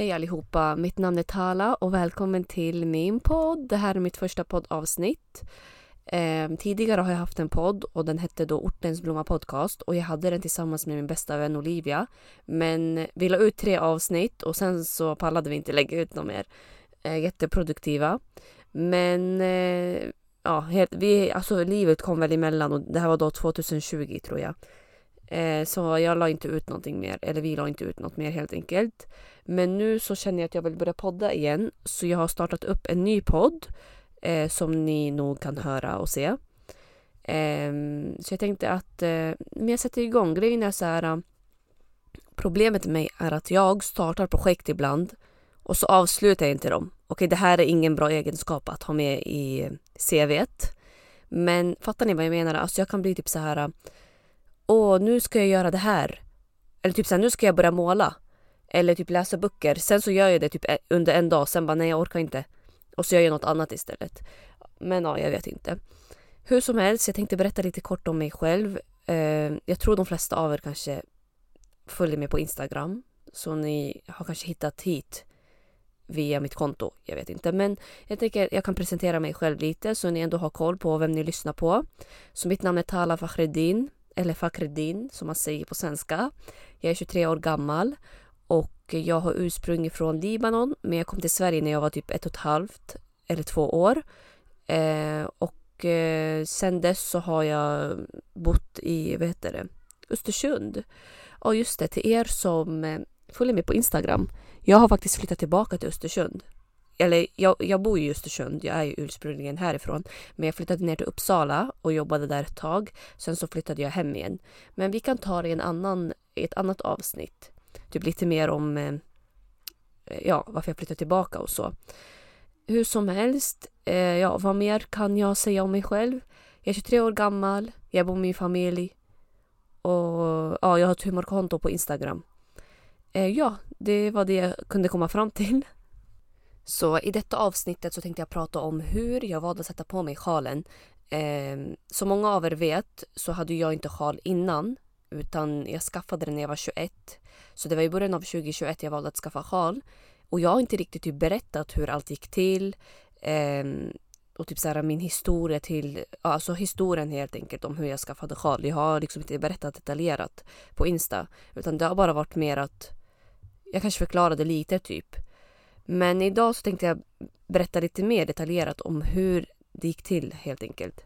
Hej allihopa, mitt namn är Tala och välkommen till min podd. Det här är mitt första poddavsnitt. Eh, tidigare har jag haft en podd och den hette då Ortens Blomma Podcast och jag hade den tillsammans med min bästa vän Olivia. Men vi la ut tre avsnitt och sen så pallade vi inte lägga ut något mer. Eh, jätteproduktiva. Men eh, ja, helt, vi, alltså livet kom väl emellan och det här var då 2020 tror jag. Eh, så jag la inte ut någonting mer, eller vi la inte ut något mer helt enkelt. Men nu så känner jag att jag vill börja podda igen, så jag har startat upp en ny podd eh, som ni nog kan höra och se. Eh, så jag tänkte att eh, men jag sätter igång. Grejen är så här. Eh, problemet med mig är att jag startar projekt ibland och så avslutar jag inte dem. Okej, det här är ingen bra egenskap att ha med i CVet. Men fattar ni vad jag menar? Alltså jag kan bli typ så här eh, åh nu ska jag göra det här. Eller typ såhär, nu ska jag börja måla. Eller typ läsa böcker. Sen så gör jag det typ e, under en dag, sen bara nej jag orkar inte. Och så gör jag något annat istället. Men ja, jag vet inte. Hur som helst, jag tänkte berätta lite kort om mig själv. Eh, jag tror de flesta av er kanske följer mig på Instagram. Så ni har kanske hittat hit via mitt konto. Jag vet inte. Men jag tänker jag kan presentera mig själv lite så ni ändå har koll på vem ni lyssnar på. Så mitt namn är Tala Fakhreddin eller Fakreddin som man säger på svenska. Jag är 23 år gammal och jag har ursprung från Libanon men jag kom till Sverige när jag var typ ett och ett halvt eller två år. Eh, och eh, sen dess så har jag bott i, vad heter det, Östersund. Och just det, till er som eh, följer mig på Instagram. Jag har faktiskt flyttat tillbaka till Östersund eller jag, jag bor i Östersund, jag är ju ursprungligen härifrån. Men jag flyttade ner till Uppsala och jobbade där ett tag. Sen så flyttade jag hem igen. Men vi kan ta det i, en annan, i ett annat avsnitt. Typ lite mer om eh, ja, varför jag flyttade tillbaka och så. Hur som helst, eh, ja, vad mer kan jag säga om mig själv? Jag är 23 år gammal, jag bor med min familj och ja, jag har ett humorkonto på Instagram. Eh, ja, det var det jag kunde komma fram till. Så i detta avsnittet så tänkte jag prata om hur jag valde att sätta på mig sjalen. Eh, som många av er vet så hade jag inte sjal innan utan jag skaffade den när jag var 21. Så det var i början av 2021 jag valde att skaffa sjal. Och jag har inte riktigt typ berättat hur allt gick till. Eh, och typ så här, min historia till, alltså historien helt enkelt om hur jag skaffade sjal. Jag har liksom inte berättat detaljerat på Insta. Utan det har bara varit mer att jag kanske förklarade lite typ. Men idag så tänkte jag berätta lite mer detaljerat om hur det gick till helt enkelt.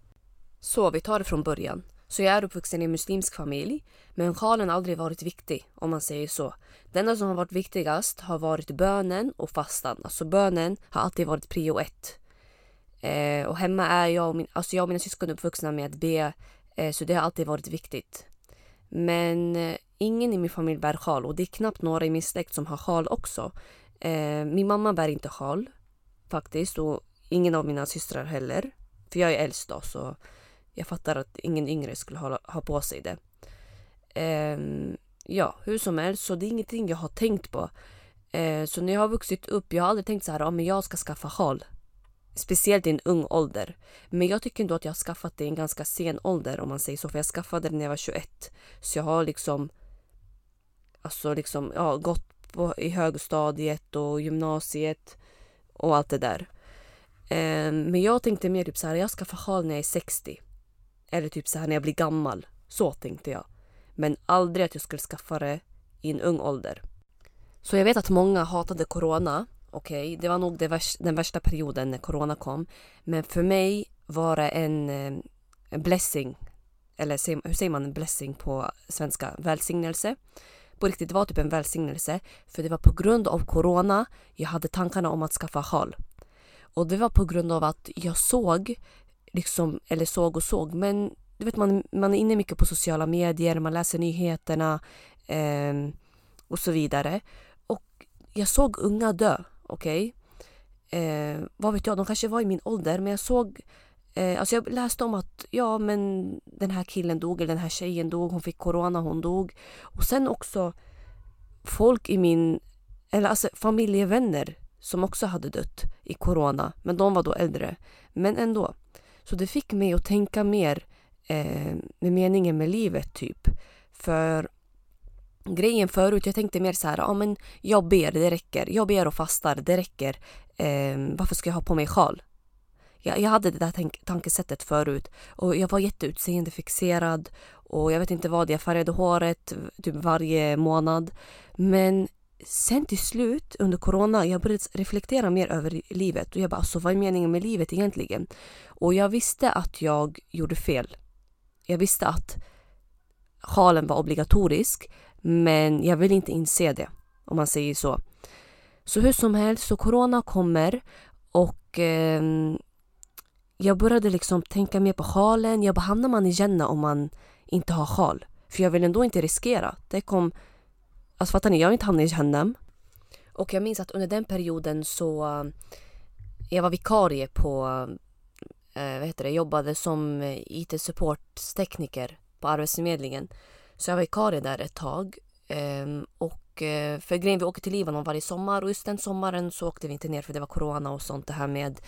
Så vi tar det från början. Så jag är uppvuxen i en muslimsk familj, men sjalen har aldrig varit viktig om man säger så. Det enda som har varit viktigast har varit bönen och fastan. Alltså bönen har alltid varit prio ett. Eh, och hemma är jag och, min, alltså jag och mina syskon uppvuxna med att be, eh, så det har alltid varit viktigt. Men eh, ingen i min familj bär sjal och det är knappt några i min släkt som har sjal också. Eh, min mamma bär inte sjal faktiskt och ingen av mina systrar heller. För jag är äldst då så jag fattar att ingen yngre skulle ha, ha på sig det. Eh, ja, hur som helst så det är ingenting jag har tänkt på. Eh, så när jag har vuxit upp, jag har aldrig tänkt så här, ja men jag ska skaffa sjal. Speciellt i en ung ålder. Men jag tycker ändå att jag har skaffat det i en ganska sen ålder om man säger så. För jag skaffade det när jag var 21. Så jag har liksom Alltså liksom, ja, gått på, i högstadiet och gymnasiet och allt det där. Eh, men jag tänkte mer typ så här, jag ska få hal när jag är 60. Eller typ så här när jag blir gammal. Så tänkte jag. Men aldrig att jag skulle skaffa det i en ung ålder. Så jag vet att många hatade corona. Okej, okay? det var nog det värsta, den värsta perioden när corona kom. Men för mig var det en, eh, en blessing. Eller hur säger man en blessing på svenska? Välsignelse på riktigt, det var typ en välsignelse. För det var på grund av corona jag hade tankarna om att skaffa sjal. Och det var på grund av att jag såg, liksom, eller såg och såg, men du vet man, man är inne mycket på sociala medier, man läser nyheterna eh, och så vidare. Och jag såg unga dö, okej? Okay? Eh, vad vet jag, de kanske var i min ålder, men jag såg Eh, alltså jag läste om att ja, men den här killen dog, eller den här tjejen dog, hon fick corona, hon dog. Och sen också folk i min, eller alltså familjevänner som också hade dött i corona, men de var då äldre. Men ändå. Så det fick mig att tänka mer eh, med meningen med livet typ. För grejen förut, jag tänkte mer så här, ja men jag ber, det räcker. Jag ber och fastar, det räcker. Eh, varför ska jag ha på mig sjal? Jag, jag hade det där tank tankesättet förut och jag var jätteutseendeFixerad och jag vet inte vad, jag färgade håret typ varje månad. Men sen till slut under corona, jag började reflektera mer över livet och jag bara, alltså vad är meningen med livet egentligen? Och jag visste att jag gjorde fel. Jag visste att sjalen var obligatorisk men jag vill inte inse det om man säger så. Så hur som helst, så corona kommer och eh, jag började liksom tänka mer på sjalen. Jag bara, hamnar man i Jenna om man inte har sjal? För jag vill ändå inte riskera. Det kom... Alltså fattar ni, jag har inte hamnat i Jahannam. Och jag minns att under den perioden så... Jag var vikarie på... Eh, vad heter det? Jobbade som eh, IT-supporttekniker på Arbetsförmedlingen. Så jag var vikarie där ett tag. Ehm, eh, och för grejen, vi åker till Libanon varje sommar och just den sommaren så åkte vi inte ner för det var corona och sånt det här med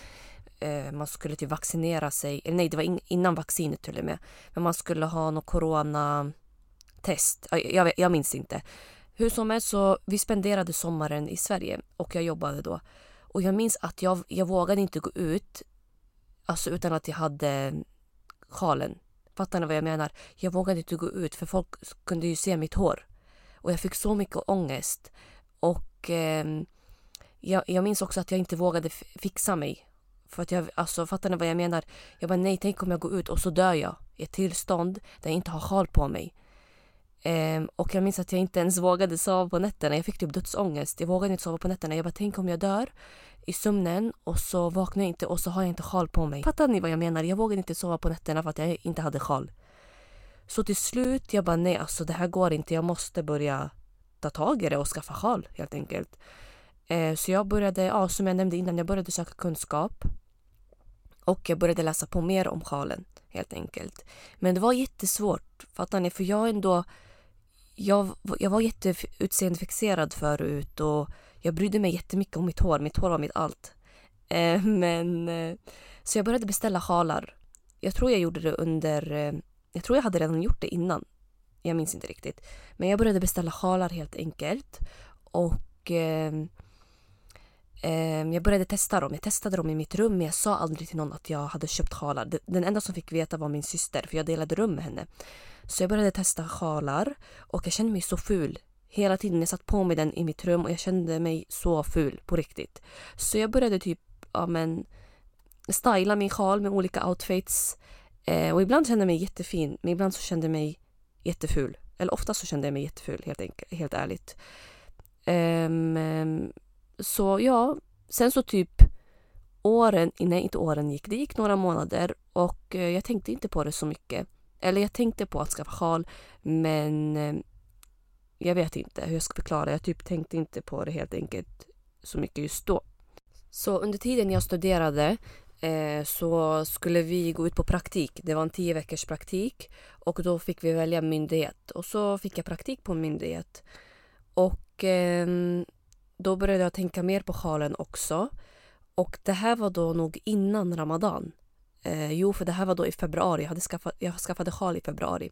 eh, man skulle typ vaccinera sig, eller nej det var in, innan vaccinet till och med. Men man skulle ha något coronatest, jag, jag, jag minns inte. Hur som helst så vi spenderade sommaren i Sverige och jag jobbade då. Och jag minns att jag, jag vågade inte gå ut alltså utan att jag hade sjalen Fattar ni vad jag menar? Jag vågade inte gå ut för folk kunde ju se mitt hår. Och jag fick så mycket ångest. Och eh, jag, jag minns också att jag inte vågade fixa mig. För att jag, alltså fattar ni vad jag menar? Jag bara nej, tänk om jag går ut och så dör jag i ett tillstånd där jag inte har sjal på mig. Ehm, och jag minns att jag inte ens vågade sova på nätterna. Jag fick typ dödsångest. Jag vågade inte sova på nätterna. Jag bara, tänk om jag dör i sömnen och så vaknar jag inte och så har jag inte sjal på mig. Fattar ni vad jag menar? Jag vågade inte sova på nätterna för att jag inte hade sjal. Så till slut, jag bara nej alltså det här går inte. Jag måste börja ta tag i det och skaffa sjal helt enkelt. Ehm, så jag började, ja, som jag nämnde innan, jag började söka kunskap. Och jag började läsa på mer om sjalen helt enkelt. Men det var jättesvårt, fattar ni? För jag ändå jag, jag var jätteutseendefixerad förut och jag brydde mig jättemycket om mitt hår. Mitt hår var mitt allt. Eh, men, eh, så jag började beställa sjalar. Jag tror jag gjorde det under... Eh, jag tror jag hade redan gjort det innan. Jag minns inte riktigt. Men jag började beställa sjalar helt enkelt. Och eh, Ehm, jag började testa dem. Jag testade dem i mitt rum men jag sa aldrig till någon att jag hade köpt sjalar. Den enda som fick veta var min syster för jag delade rum med henne. Så jag började testa sjalar och jag kände mig så ful. Hela tiden jag satt på mig den i mitt rum och jag kände mig så ful på riktigt. Så jag började typ, ja men, styla min sjal med olika outfits. Eh, och ibland kände jag mig jättefin, men ibland så kände jag mig jätteful. Eller ofta så kände jag mig jätteful, helt, enkelt, helt ärligt. Um, så ja, sen så typ åren, nej inte åren gick, det gick några månader och eh, jag tänkte inte på det så mycket. Eller jag tänkte på att skaffa sjal men eh, jag vet inte hur jag ska förklara. Jag typ tänkte inte på det helt enkelt så mycket just då. Så under tiden jag studerade eh, så skulle vi gå ut på praktik. Det var en tio veckors praktik och då fick vi välja myndighet. Och så fick jag praktik på en myndighet. Och eh, då började jag tänka mer på sjalen också. Och det här var då nog innan Ramadan. Eh, jo, för det här var då i februari. Jag, hade skaffat, jag skaffade sjal i februari.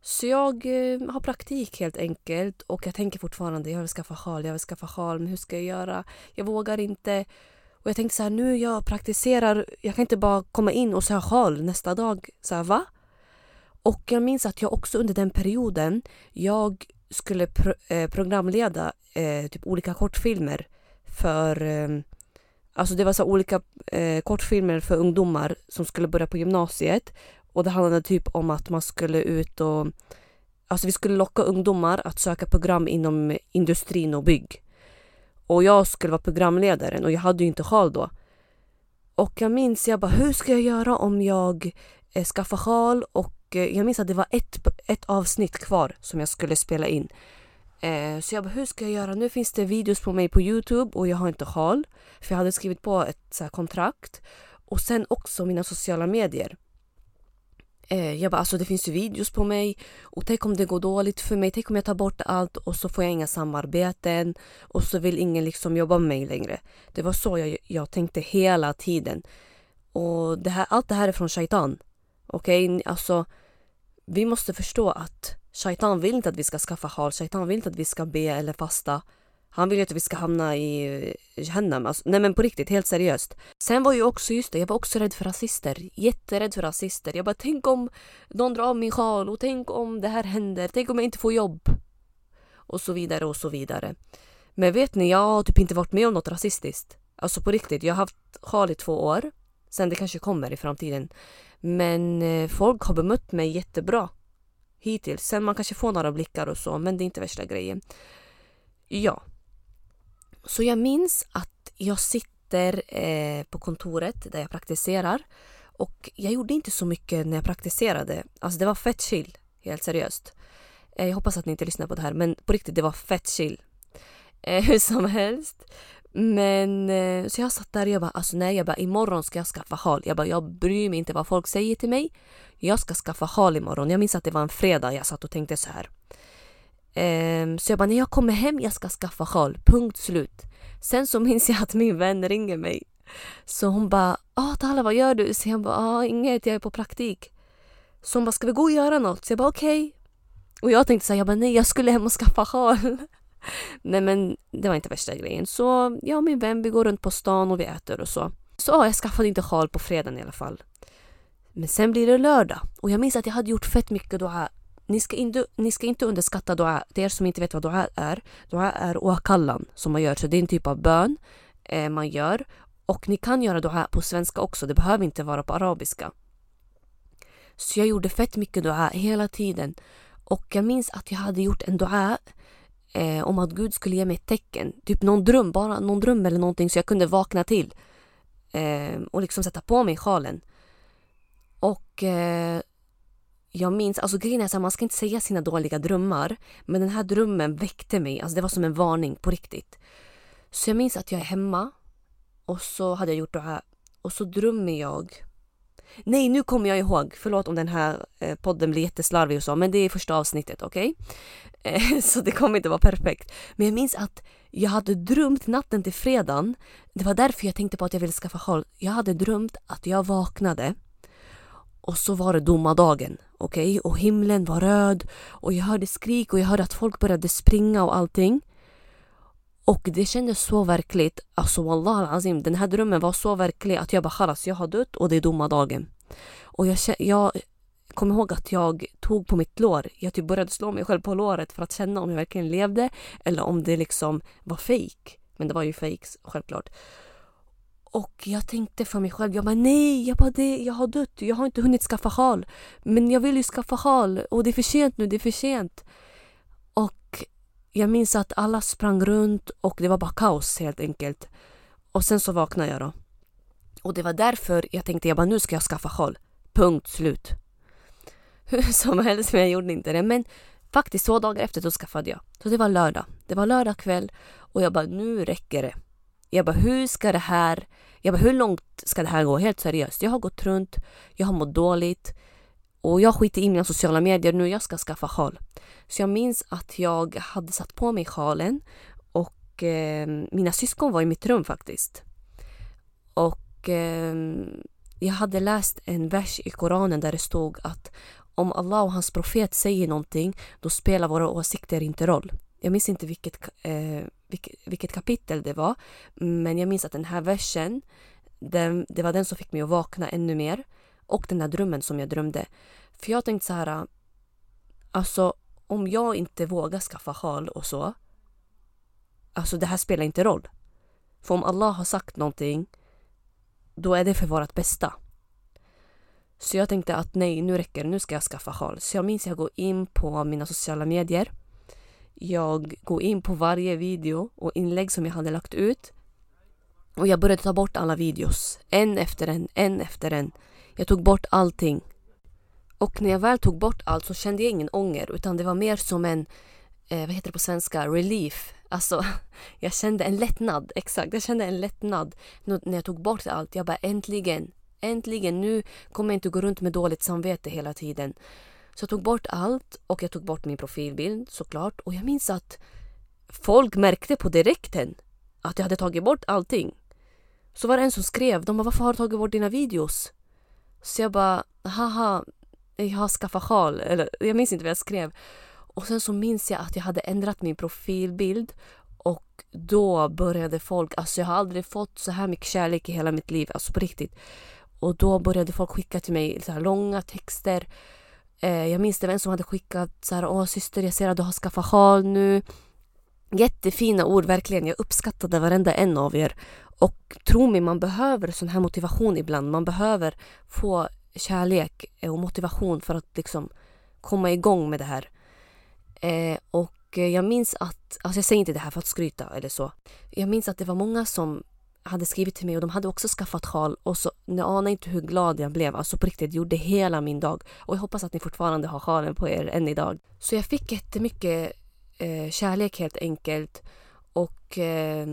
Så jag eh, har praktik helt enkelt och jag tänker fortfarande jag vill skaffa sjal, jag vill skaffa sjal, men hur ska jag göra? Jag vågar inte. Och jag tänkte så här, nu jag praktiserar, jag kan inte bara komma in och säga sjal nästa dag. Så här, va? Och jag minns att jag också under den perioden, jag skulle pro, eh, programleda eh, typ olika kortfilmer för eh, Alltså det var så olika eh, kortfilmer för ungdomar som skulle börja på gymnasiet. Och det handlade typ om att man skulle ut och... Alltså vi skulle locka ungdomar att söka program inom industrin och bygg. Och jag skulle vara programledaren och jag hade ju inte sjal då. Och jag minns, jag bara hur ska jag göra om jag eh, skaffar sjal? Och Eh, jag minns att det var ett, ett avsnitt kvar som jag skulle spela in. Eh, så jag bara, hur ska jag göra? Nu finns det videos på mig på Youtube och jag har inte sjal. För jag hade skrivit på ett så här, kontrakt. Och sen också mina sociala medier. Eh, jag bara, alltså det finns ju videos på mig. Och tänk om det går dåligt för mig. Tänk om jag tar bort allt och så får jag inga samarbeten. Och så vill ingen liksom jobba med mig längre. Det var så jag, jag tänkte hela tiden. Och det här, allt det här är från shaitan. Okej, okay? alltså vi måste förstå att Shaitan vill inte att vi ska skaffa hal, Shaitan vill inte att vi ska be eller fasta. Han vill ju att vi ska hamna i eh, Jahannam. Alltså, nej men på riktigt, helt seriöst. Sen var ju också, just det, jag var också rädd för rasister. Jätterädd för rasister. Jag bara, tänk om någon drar av min sjal och tänk om det här händer. Tänk om jag inte får jobb. Och så vidare och så vidare. Men vet ni, jag har typ inte varit med om något rasistiskt. Alltså på riktigt, jag har haft sjal i två år. Sen det kanske kommer i framtiden. Men eh, folk har bemött mig jättebra. Hittills. Sen man kanske får några blickar och så, men det är inte värsta grejen. Ja, så jag minns att jag sitter eh, på kontoret där jag praktiserar och jag gjorde inte så mycket när jag praktiserade. Alltså det var fett chill, helt seriöst. Eh, jag hoppas att ni inte lyssnar på det här men på riktigt, det var fett chill. Eh, hur som helst. Men eh, så jag satt där och jag bara, alltså nej, jag bara imorgon ska jag skaffa hal. Jag bara, jag bryr mig inte vad folk säger till mig. Jag ska skaffa hal imorgon. Jag minns att det var en fredag jag satt och tänkte så här. Um, så jag bara, när jag kommer hem jag ska skaffa sjal. Punkt slut. Sen så minns jag att min vän ringer mig. Så hon bara, ah Tala vad gör du? Så jag bara, ah inget, jag är på praktik. Så hon bara, ska vi gå och göra något? Så jag bara, okej. Okay. Och jag tänkte så här, jag bara, nej jag skulle hem och skaffa sjal nej men det var inte värsta grejen. Så jag och min vän, vi går runt på stan och vi äter och så. Så jag skaffade inte sjal på fredagen i alla fall. Men sen blir det lördag och jag minns att jag hade gjort fett mycket då ni ska, inte, ni ska inte underskatta dua. Till er som inte vet vad dua är. Dua är oakallan som man gör. Så det är en typ av bön eh, man gör. Och ni kan göra dua på svenska också. Det behöver inte vara på arabiska. Så jag gjorde fett mycket dua hela tiden. Och jag minns att jag hade gjort en dua eh, om att Gud skulle ge mig ett tecken. Typ någon dröm, bara någon dröm eller någonting så jag kunde vakna till. Eh, och liksom sätta på mig sjalen. Och eh, jag minns, alltså grejen är så här, man ska inte säga sina dåliga drömmar. Men den här drömmen väckte mig, alltså det var som en varning på riktigt. Så jag minns att jag är hemma och så hade jag gjort det här och så drömmer jag. Nej, nu kommer jag ihåg. Förlåt om den här eh, podden blir jätteslarvig och så, men det är första avsnittet, okej? Okay? Eh, så det kommer inte vara perfekt. Men jag minns att jag hade drömt natten till fredagen. Det var därför jag tänkte på att jag ville skaffa håll. Jag hade drömt att jag vaknade och så var det domardagen. Okej? Okay? Och himlen var röd och jag hörde skrik och jag hörde att folk började springa och allting. Och det kändes så verkligt. Alltså wallah azim, den här drömmen var så verklig att jag bara khalas, jag har dött och det är domardagen. Och jag, jag kommer ihåg att jag tog på mitt lår. Jag typ började slå mig själv på låret för att känna om jag verkligen levde eller om det liksom var fake. Men det var ju fake självklart. Och jag tänkte för mig själv, jag bara nej, jag bara det, jag har dött, jag har inte hunnit skaffa sjal. Men jag vill ju skaffa sjal och det är för sent nu, det är för sent. Jag minns att alla sprang runt och det var bara kaos helt enkelt. Och sen så vaknade jag då. Och det var därför jag tänkte, jag bara nu ska jag skaffa sjal. Punkt slut. Hur som helst, men jag gjorde inte det. Men faktiskt två dagar efter då skaffade jag. Så det var lördag. Det var lördag kväll och jag bara nu räcker det. Jag bara, hur ska det här... Jag bara, hur långt ska det här gå? Helt seriöst. Jag har gått runt, jag har mått dåligt och jag skiter i mina sociala medier nu. Jag ska skaffa sjal. Så jag minns att jag hade satt på mig sjalen och eh, mina syskon var i mitt rum faktiskt. Och eh, jag hade läst en vers i Koranen där det stod att om Allah och hans profet säger någonting, då spelar våra åsikter inte roll. Jag minns inte vilket, eh, vilket, vilket, kapitel det var. Men jag minns att den här versen, den, det var den som fick mig att vakna ännu mer. Och den där drömmen som jag drömde. För jag tänkte så här, äh, alltså om jag inte vågar skaffa hal och så. Alltså det här spelar inte roll. För om Allah har sagt någonting, då är det för vårt bästa. Så jag tänkte att nej, nu räcker det, nu ska jag skaffa hal. Så jag minns att jag går in på mina sociala medier jag går in på varje video och inlägg som jag hade lagt ut. Och jag började ta bort alla videos. En efter en, en efter en. Jag tog bort allting. Och när jag väl tog bort allt så kände jag ingen ånger utan det var mer som en, eh, vad heter det på svenska, relief. Alltså, jag kände en lättnad. Exakt, jag kände en lättnad när jag tog bort allt. Jag bara äntligen, äntligen, nu kommer jag inte gå runt med dåligt samvete hela tiden. Så jag tog bort allt och jag tog bort min profilbild såklart. Och jag minns att folk märkte på direkten att jag hade tagit bort allting. Så var det en som skrev, de bara varför har du tagit bort dina videos? Så jag bara haha, jag har skaffat sjal. Eller jag minns inte vad jag skrev. Och sen så minns jag att jag hade ändrat min profilbild och då började folk, alltså jag har aldrig fått så här mycket kärlek i hela mitt liv, alltså på riktigt. Och då började folk skicka till mig så här långa texter. Eh, jag minns det var en som hade skickat så här, åh syster jag ser att du har skaffat sjal nu. Jättefina ord verkligen, jag uppskattade varenda en av er. Och tro mig, man behöver sån här motivation ibland. Man behöver få kärlek eh, och motivation för att liksom komma igång med det här. Eh, och eh, jag minns att, alltså jag säger inte det här för att skryta eller så. Jag minns att det var många som hade skrivit till mig och de hade också skaffat sjal och så, ni anar inte hur glad jag blev. Alltså på riktigt, gjorde hela min dag. Och jag hoppas att ni fortfarande har sjalen på er än idag. Så jag fick jättemycket eh, kärlek helt enkelt. Och eh,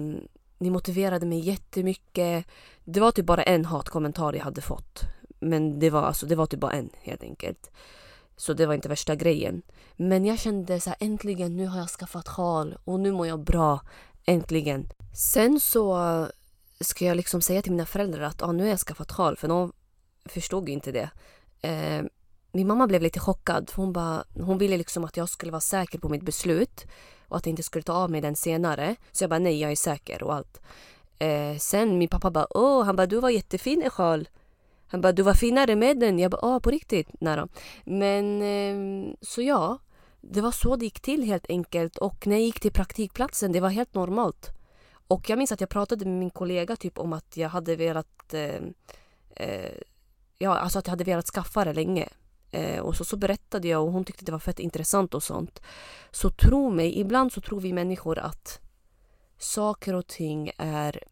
ni motiverade mig jättemycket. Det var typ bara en hatkommentar jag hade fått. Men det var, alltså, det var typ bara en helt enkelt. Så det var inte värsta grejen. Men jag kände så här, äntligen nu har jag skaffat sjal och nu mår jag bra. Äntligen. Sen så ska jag liksom säga till mina föräldrar att ah, nu har jag skaffat sjal för de förstod inte det. Eh, min mamma blev lite chockad. Hon, bara, hon ville liksom att jag skulle vara säker på mitt beslut och att jag inte skulle ta av mig den senare. Så jag bara nej, jag är säker och allt. Eh, sen min pappa bara åh, han bara du var jättefin i sjal. Han bara du var finare med den. Jag bara åh, på riktigt? Nej då. Men eh, så ja, det var så det gick till helt enkelt och när jag gick till praktikplatsen, det var helt normalt. Och jag minns att jag pratade med min kollega typ om att jag hade velat eh, eh, ja, alltså att jag hade velat skaffa det länge. Eh, och så, så berättade jag och hon tyckte det var fett intressant och sånt. Så tro mig, ibland så tror vi människor att saker och ting är...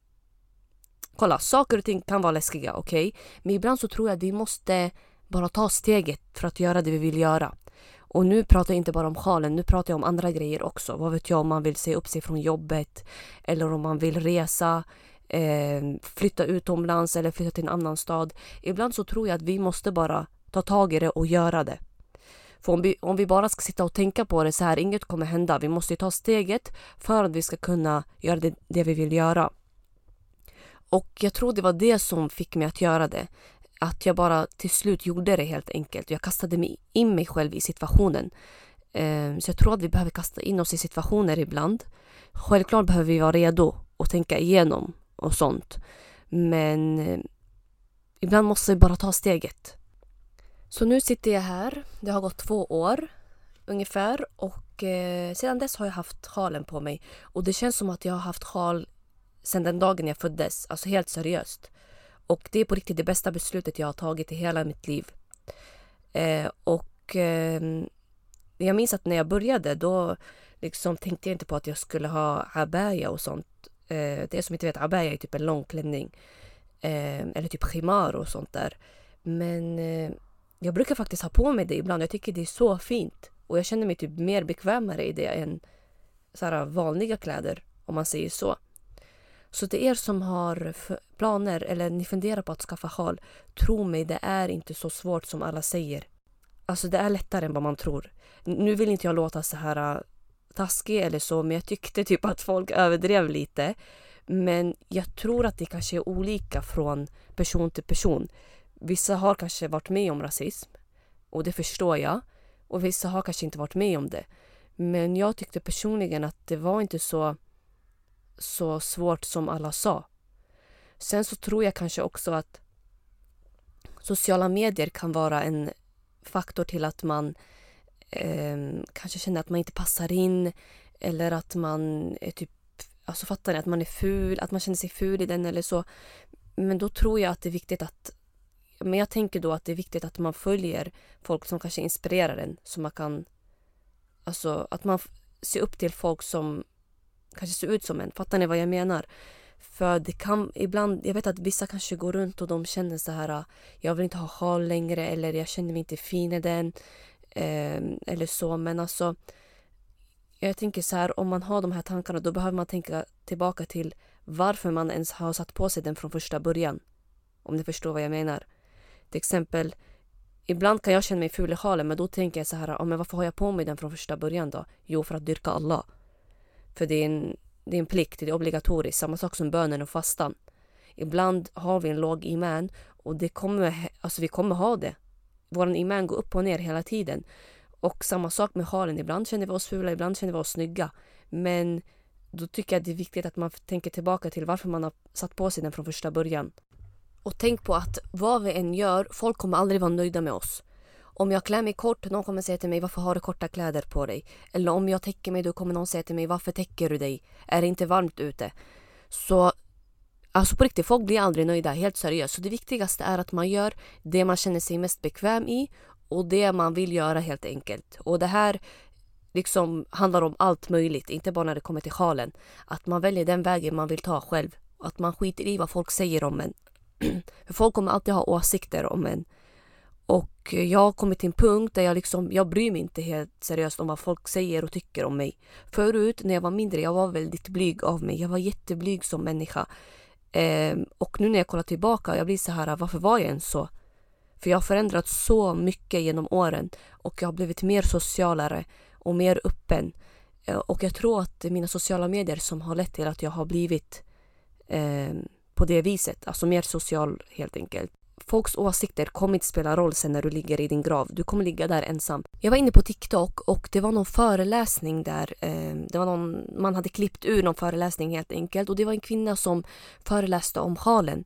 Kolla, saker och ting kan vara läskiga, okej? Okay? Men ibland så tror jag att vi måste bara ta steget för att göra det vi vill göra. Och nu pratar jag inte bara om sjalen, nu pratar jag om andra grejer också. Vad vet jag om man vill säga upp sig från jobbet eller om man vill resa, eh, flytta utomlands eller flytta till en annan stad. Ibland så tror jag att vi måste bara ta tag i det och göra det. För om vi, om vi bara ska sitta och tänka på det så här, inget kommer hända. Vi måste ta steget för att vi ska kunna göra det, det vi vill göra. Och jag tror det var det som fick mig att göra det att jag bara till slut gjorde det helt enkelt. Jag kastade mig in mig själv i situationen. Ehm, så jag tror att vi behöver kasta in oss i situationer ibland. Självklart behöver vi vara redo och tänka igenom och sånt. Men eh, ibland måste vi bara ta steget. Så nu sitter jag här. Det har gått två år ungefär och eh, sedan dess har jag haft sjalen på mig. Och det känns som att jag har haft sjal sedan den dagen jag föddes. Alltså helt seriöst. Och det är på riktigt det bästa beslutet jag har tagit i hela mitt liv. Eh, och eh, jag minns att när jag började då liksom tänkte jag inte på att jag skulle ha abaya och sånt. Eh, det som inte vet, abaya är typ en lång klänning. Eh, eller typ khimar och sånt där. Men eh, jag brukar faktiskt ha på mig det ibland. Jag tycker det är så fint. Och jag känner mig typ mer bekvämare i det än så här, vanliga kläder, om man säger så. Så till er som har planer eller ni funderar på att skaffa sjal, tro mig, det är inte så svårt som alla säger. Alltså det är lättare än vad man tror. Nu vill inte jag låta så här äh, taskig eller så, men jag tyckte typ att folk överdrev lite. Men jag tror att det kanske är olika från person till person. Vissa har kanske varit med om rasism och det förstår jag. Och vissa har kanske inte varit med om det. Men jag tyckte personligen att det var inte så så svårt som alla sa. Sen så tror jag kanske också att sociala medier kan vara en faktor till att man eh, kanske känner att man inte passar in eller att man är typ, alltså fattar ni, att man är ful, att man känner sig ful i den eller så. Men då tror jag att det är viktigt att men jag tänker då att det är viktigt att man följer folk som kanske inspirerar en. Så man kan... Alltså att man ser upp till folk som kanske ser ut som en. Fattar ni vad jag menar? För det kan ibland, jag vet att vissa kanske går runt och de känner så här, ah, jag vill inte ha sjal längre eller jag känner mig inte fin i den. Eh, eller så, men alltså jag tänker så här, om man har de här tankarna då behöver man tänka tillbaka till varför man ens har satt på sig den från första början. Om ni förstår vad jag menar. Till exempel, ibland kan jag känna mig ful i sjalen men då tänker jag så här, oh, men varför har jag på mig den från första början då? Jo, för att dyrka Allah. För det är en, det är en plikt, det är obligatoriskt. Samma sak som bönen och fastan. Ibland har vi en låg iman och det kommer, alltså vi kommer ha det. Vår iman går upp och ner hela tiden. Och samma sak med halen. Ibland känner vi oss fula, ibland känner vi oss snygga. Men då tycker jag det är viktigt att man tänker tillbaka till varför man har satt på sig den från första början. Och tänk på att vad vi än gör, folk kommer aldrig vara nöjda med oss. Om jag klär mig kort, någon kommer säga till mig varför har du korta kläder på dig? Eller om jag täcker mig, då kommer någon säga till mig varför täcker du dig? Är det inte varmt ute? Så Alltså på riktigt, folk blir aldrig nöjda, helt seriöst. Så det viktigaste är att man gör det man känner sig mest bekväm i och det man vill göra helt enkelt. Och det här liksom handlar om allt möjligt, inte bara när det kommer till sjalen. Att man väljer den vägen man vill ta själv. Att man skiter i vad folk säger om en. För folk kommer alltid ha åsikter om en. Och jag har kommit till en punkt där jag liksom, jag bryr mig inte helt seriöst om vad folk säger och tycker om mig. Förut när jag var mindre, jag var väldigt blyg av mig. Jag var jätteblyg som människa. Eh, och nu när jag kollar tillbaka, jag blir så här, varför var jag ens så? För jag har förändrats så mycket genom åren och jag har blivit mer socialare och mer öppen. Eh, och jag tror att det är mina sociala medier som har lett till att jag har blivit eh, på det viset, alltså mer social helt enkelt. Folks åsikter kommer inte spela roll sen när du ligger i din grav. Du kommer ligga där ensam. Jag var inne på TikTok och det var någon föreläsning där. Eh, det var någon, man hade klippt ur någon föreläsning helt enkelt och det var en kvinna som föreläste om sjalen.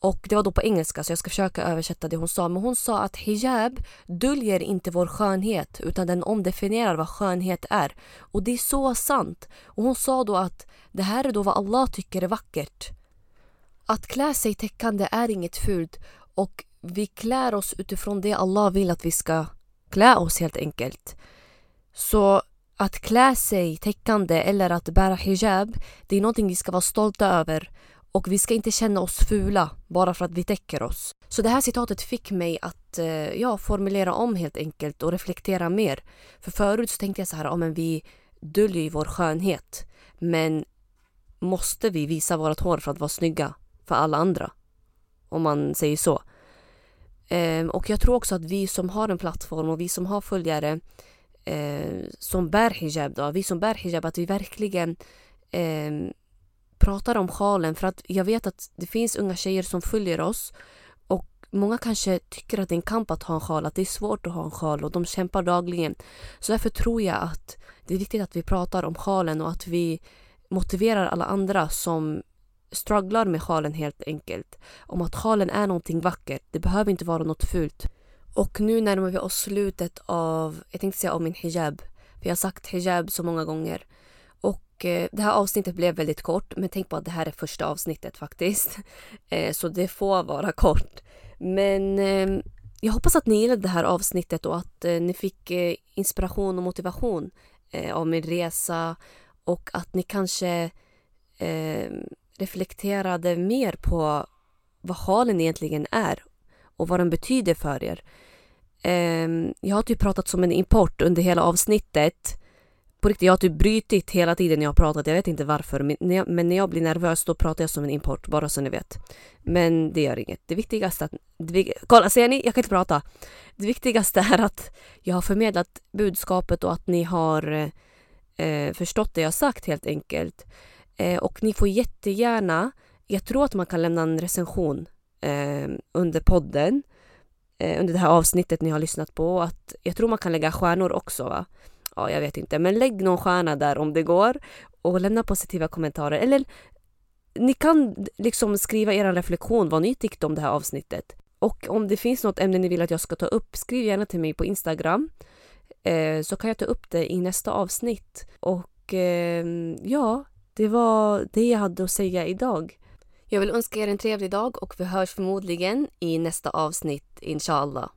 Och det var då på engelska så jag ska försöka översätta det hon sa. Men hon sa att hijab döljer inte vår skönhet utan den omdefinierar vad skönhet är. Och det är så sant. Och hon sa då att det här är då vad Allah tycker är vackert. Att klä sig täckande är inget fult och vi klär oss utifrån det Allah vill att vi ska klä oss helt enkelt. Så att klä sig täckande eller att bära hijab, det är någonting vi ska vara stolta över och vi ska inte känna oss fula bara för att vi täcker oss. Så det här citatet fick mig att eh, ja, formulera om helt enkelt och reflektera mer. För förut så tänkte jag så här, ja, men vi döljer vår skönhet. Men måste vi visa vårt hår för att vara snygga för alla andra? Om man säger så. Eh, och jag tror också att vi som har en plattform och vi som har följare eh, som bär hijab, då, vi som bär hijab, att vi verkligen eh, pratar om sjalen för att jag vet att det finns unga tjejer som följer oss och många kanske tycker att det är en kamp att ha en sjal, att det är svårt att ha en sjal och de kämpar dagligen. Så därför tror jag att det är viktigt att vi pratar om sjalen och att vi motiverar alla andra som strugglar med sjalen helt enkelt. Om att sjalen är någonting vackert, det behöver inte vara något fult. Och nu närmar vi oss slutet av, jag tänkte säga om min hijab. Vi har sagt hijab så många gånger. Och eh, det här avsnittet blev väldigt kort, men tänk på att det här är första avsnittet faktiskt. Eh, så det får vara kort. Men eh, jag hoppas att ni gillade det här avsnittet och att eh, ni fick eh, inspiration och motivation eh, av min resa och att ni kanske ehm, reflekterade mer på vad halen egentligen är och vad den betyder för er. Ehm, jag har typ pratat som en import under hela avsnittet på riktigt, jag har typ brytit hela tiden när jag har pratat. Jag vet inte varför. Men när, jag, men när jag blir nervös då pratar jag som en import, bara så ni vet. Men det gör inget. Det viktigaste att... Det, kolla, ser ni? Jag kan inte prata. Det viktigaste är att jag har förmedlat budskapet och att ni har eh, förstått det jag sagt helt enkelt. Eh, och ni får jättegärna... Jag tror att man kan lämna en recension eh, under podden. Eh, under det här avsnittet ni har lyssnat på. Att, jag tror man kan lägga stjärnor också va? ja, jag vet inte, men lägg någon stjärna där om det går och lämna positiva kommentarer. Eller ni kan liksom skriva er reflektion vad ni tyckte om det här avsnittet. Och om det finns något ämne ni vill att jag ska ta upp, skriv gärna till mig på Instagram. Eh, så kan jag ta upp det i nästa avsnitt. Och eh, ja, det var det jag hade att säga idag. Jag vill önska er en trevlig dag och vi hörs förmodligen i nästa avsnitt, inshallah.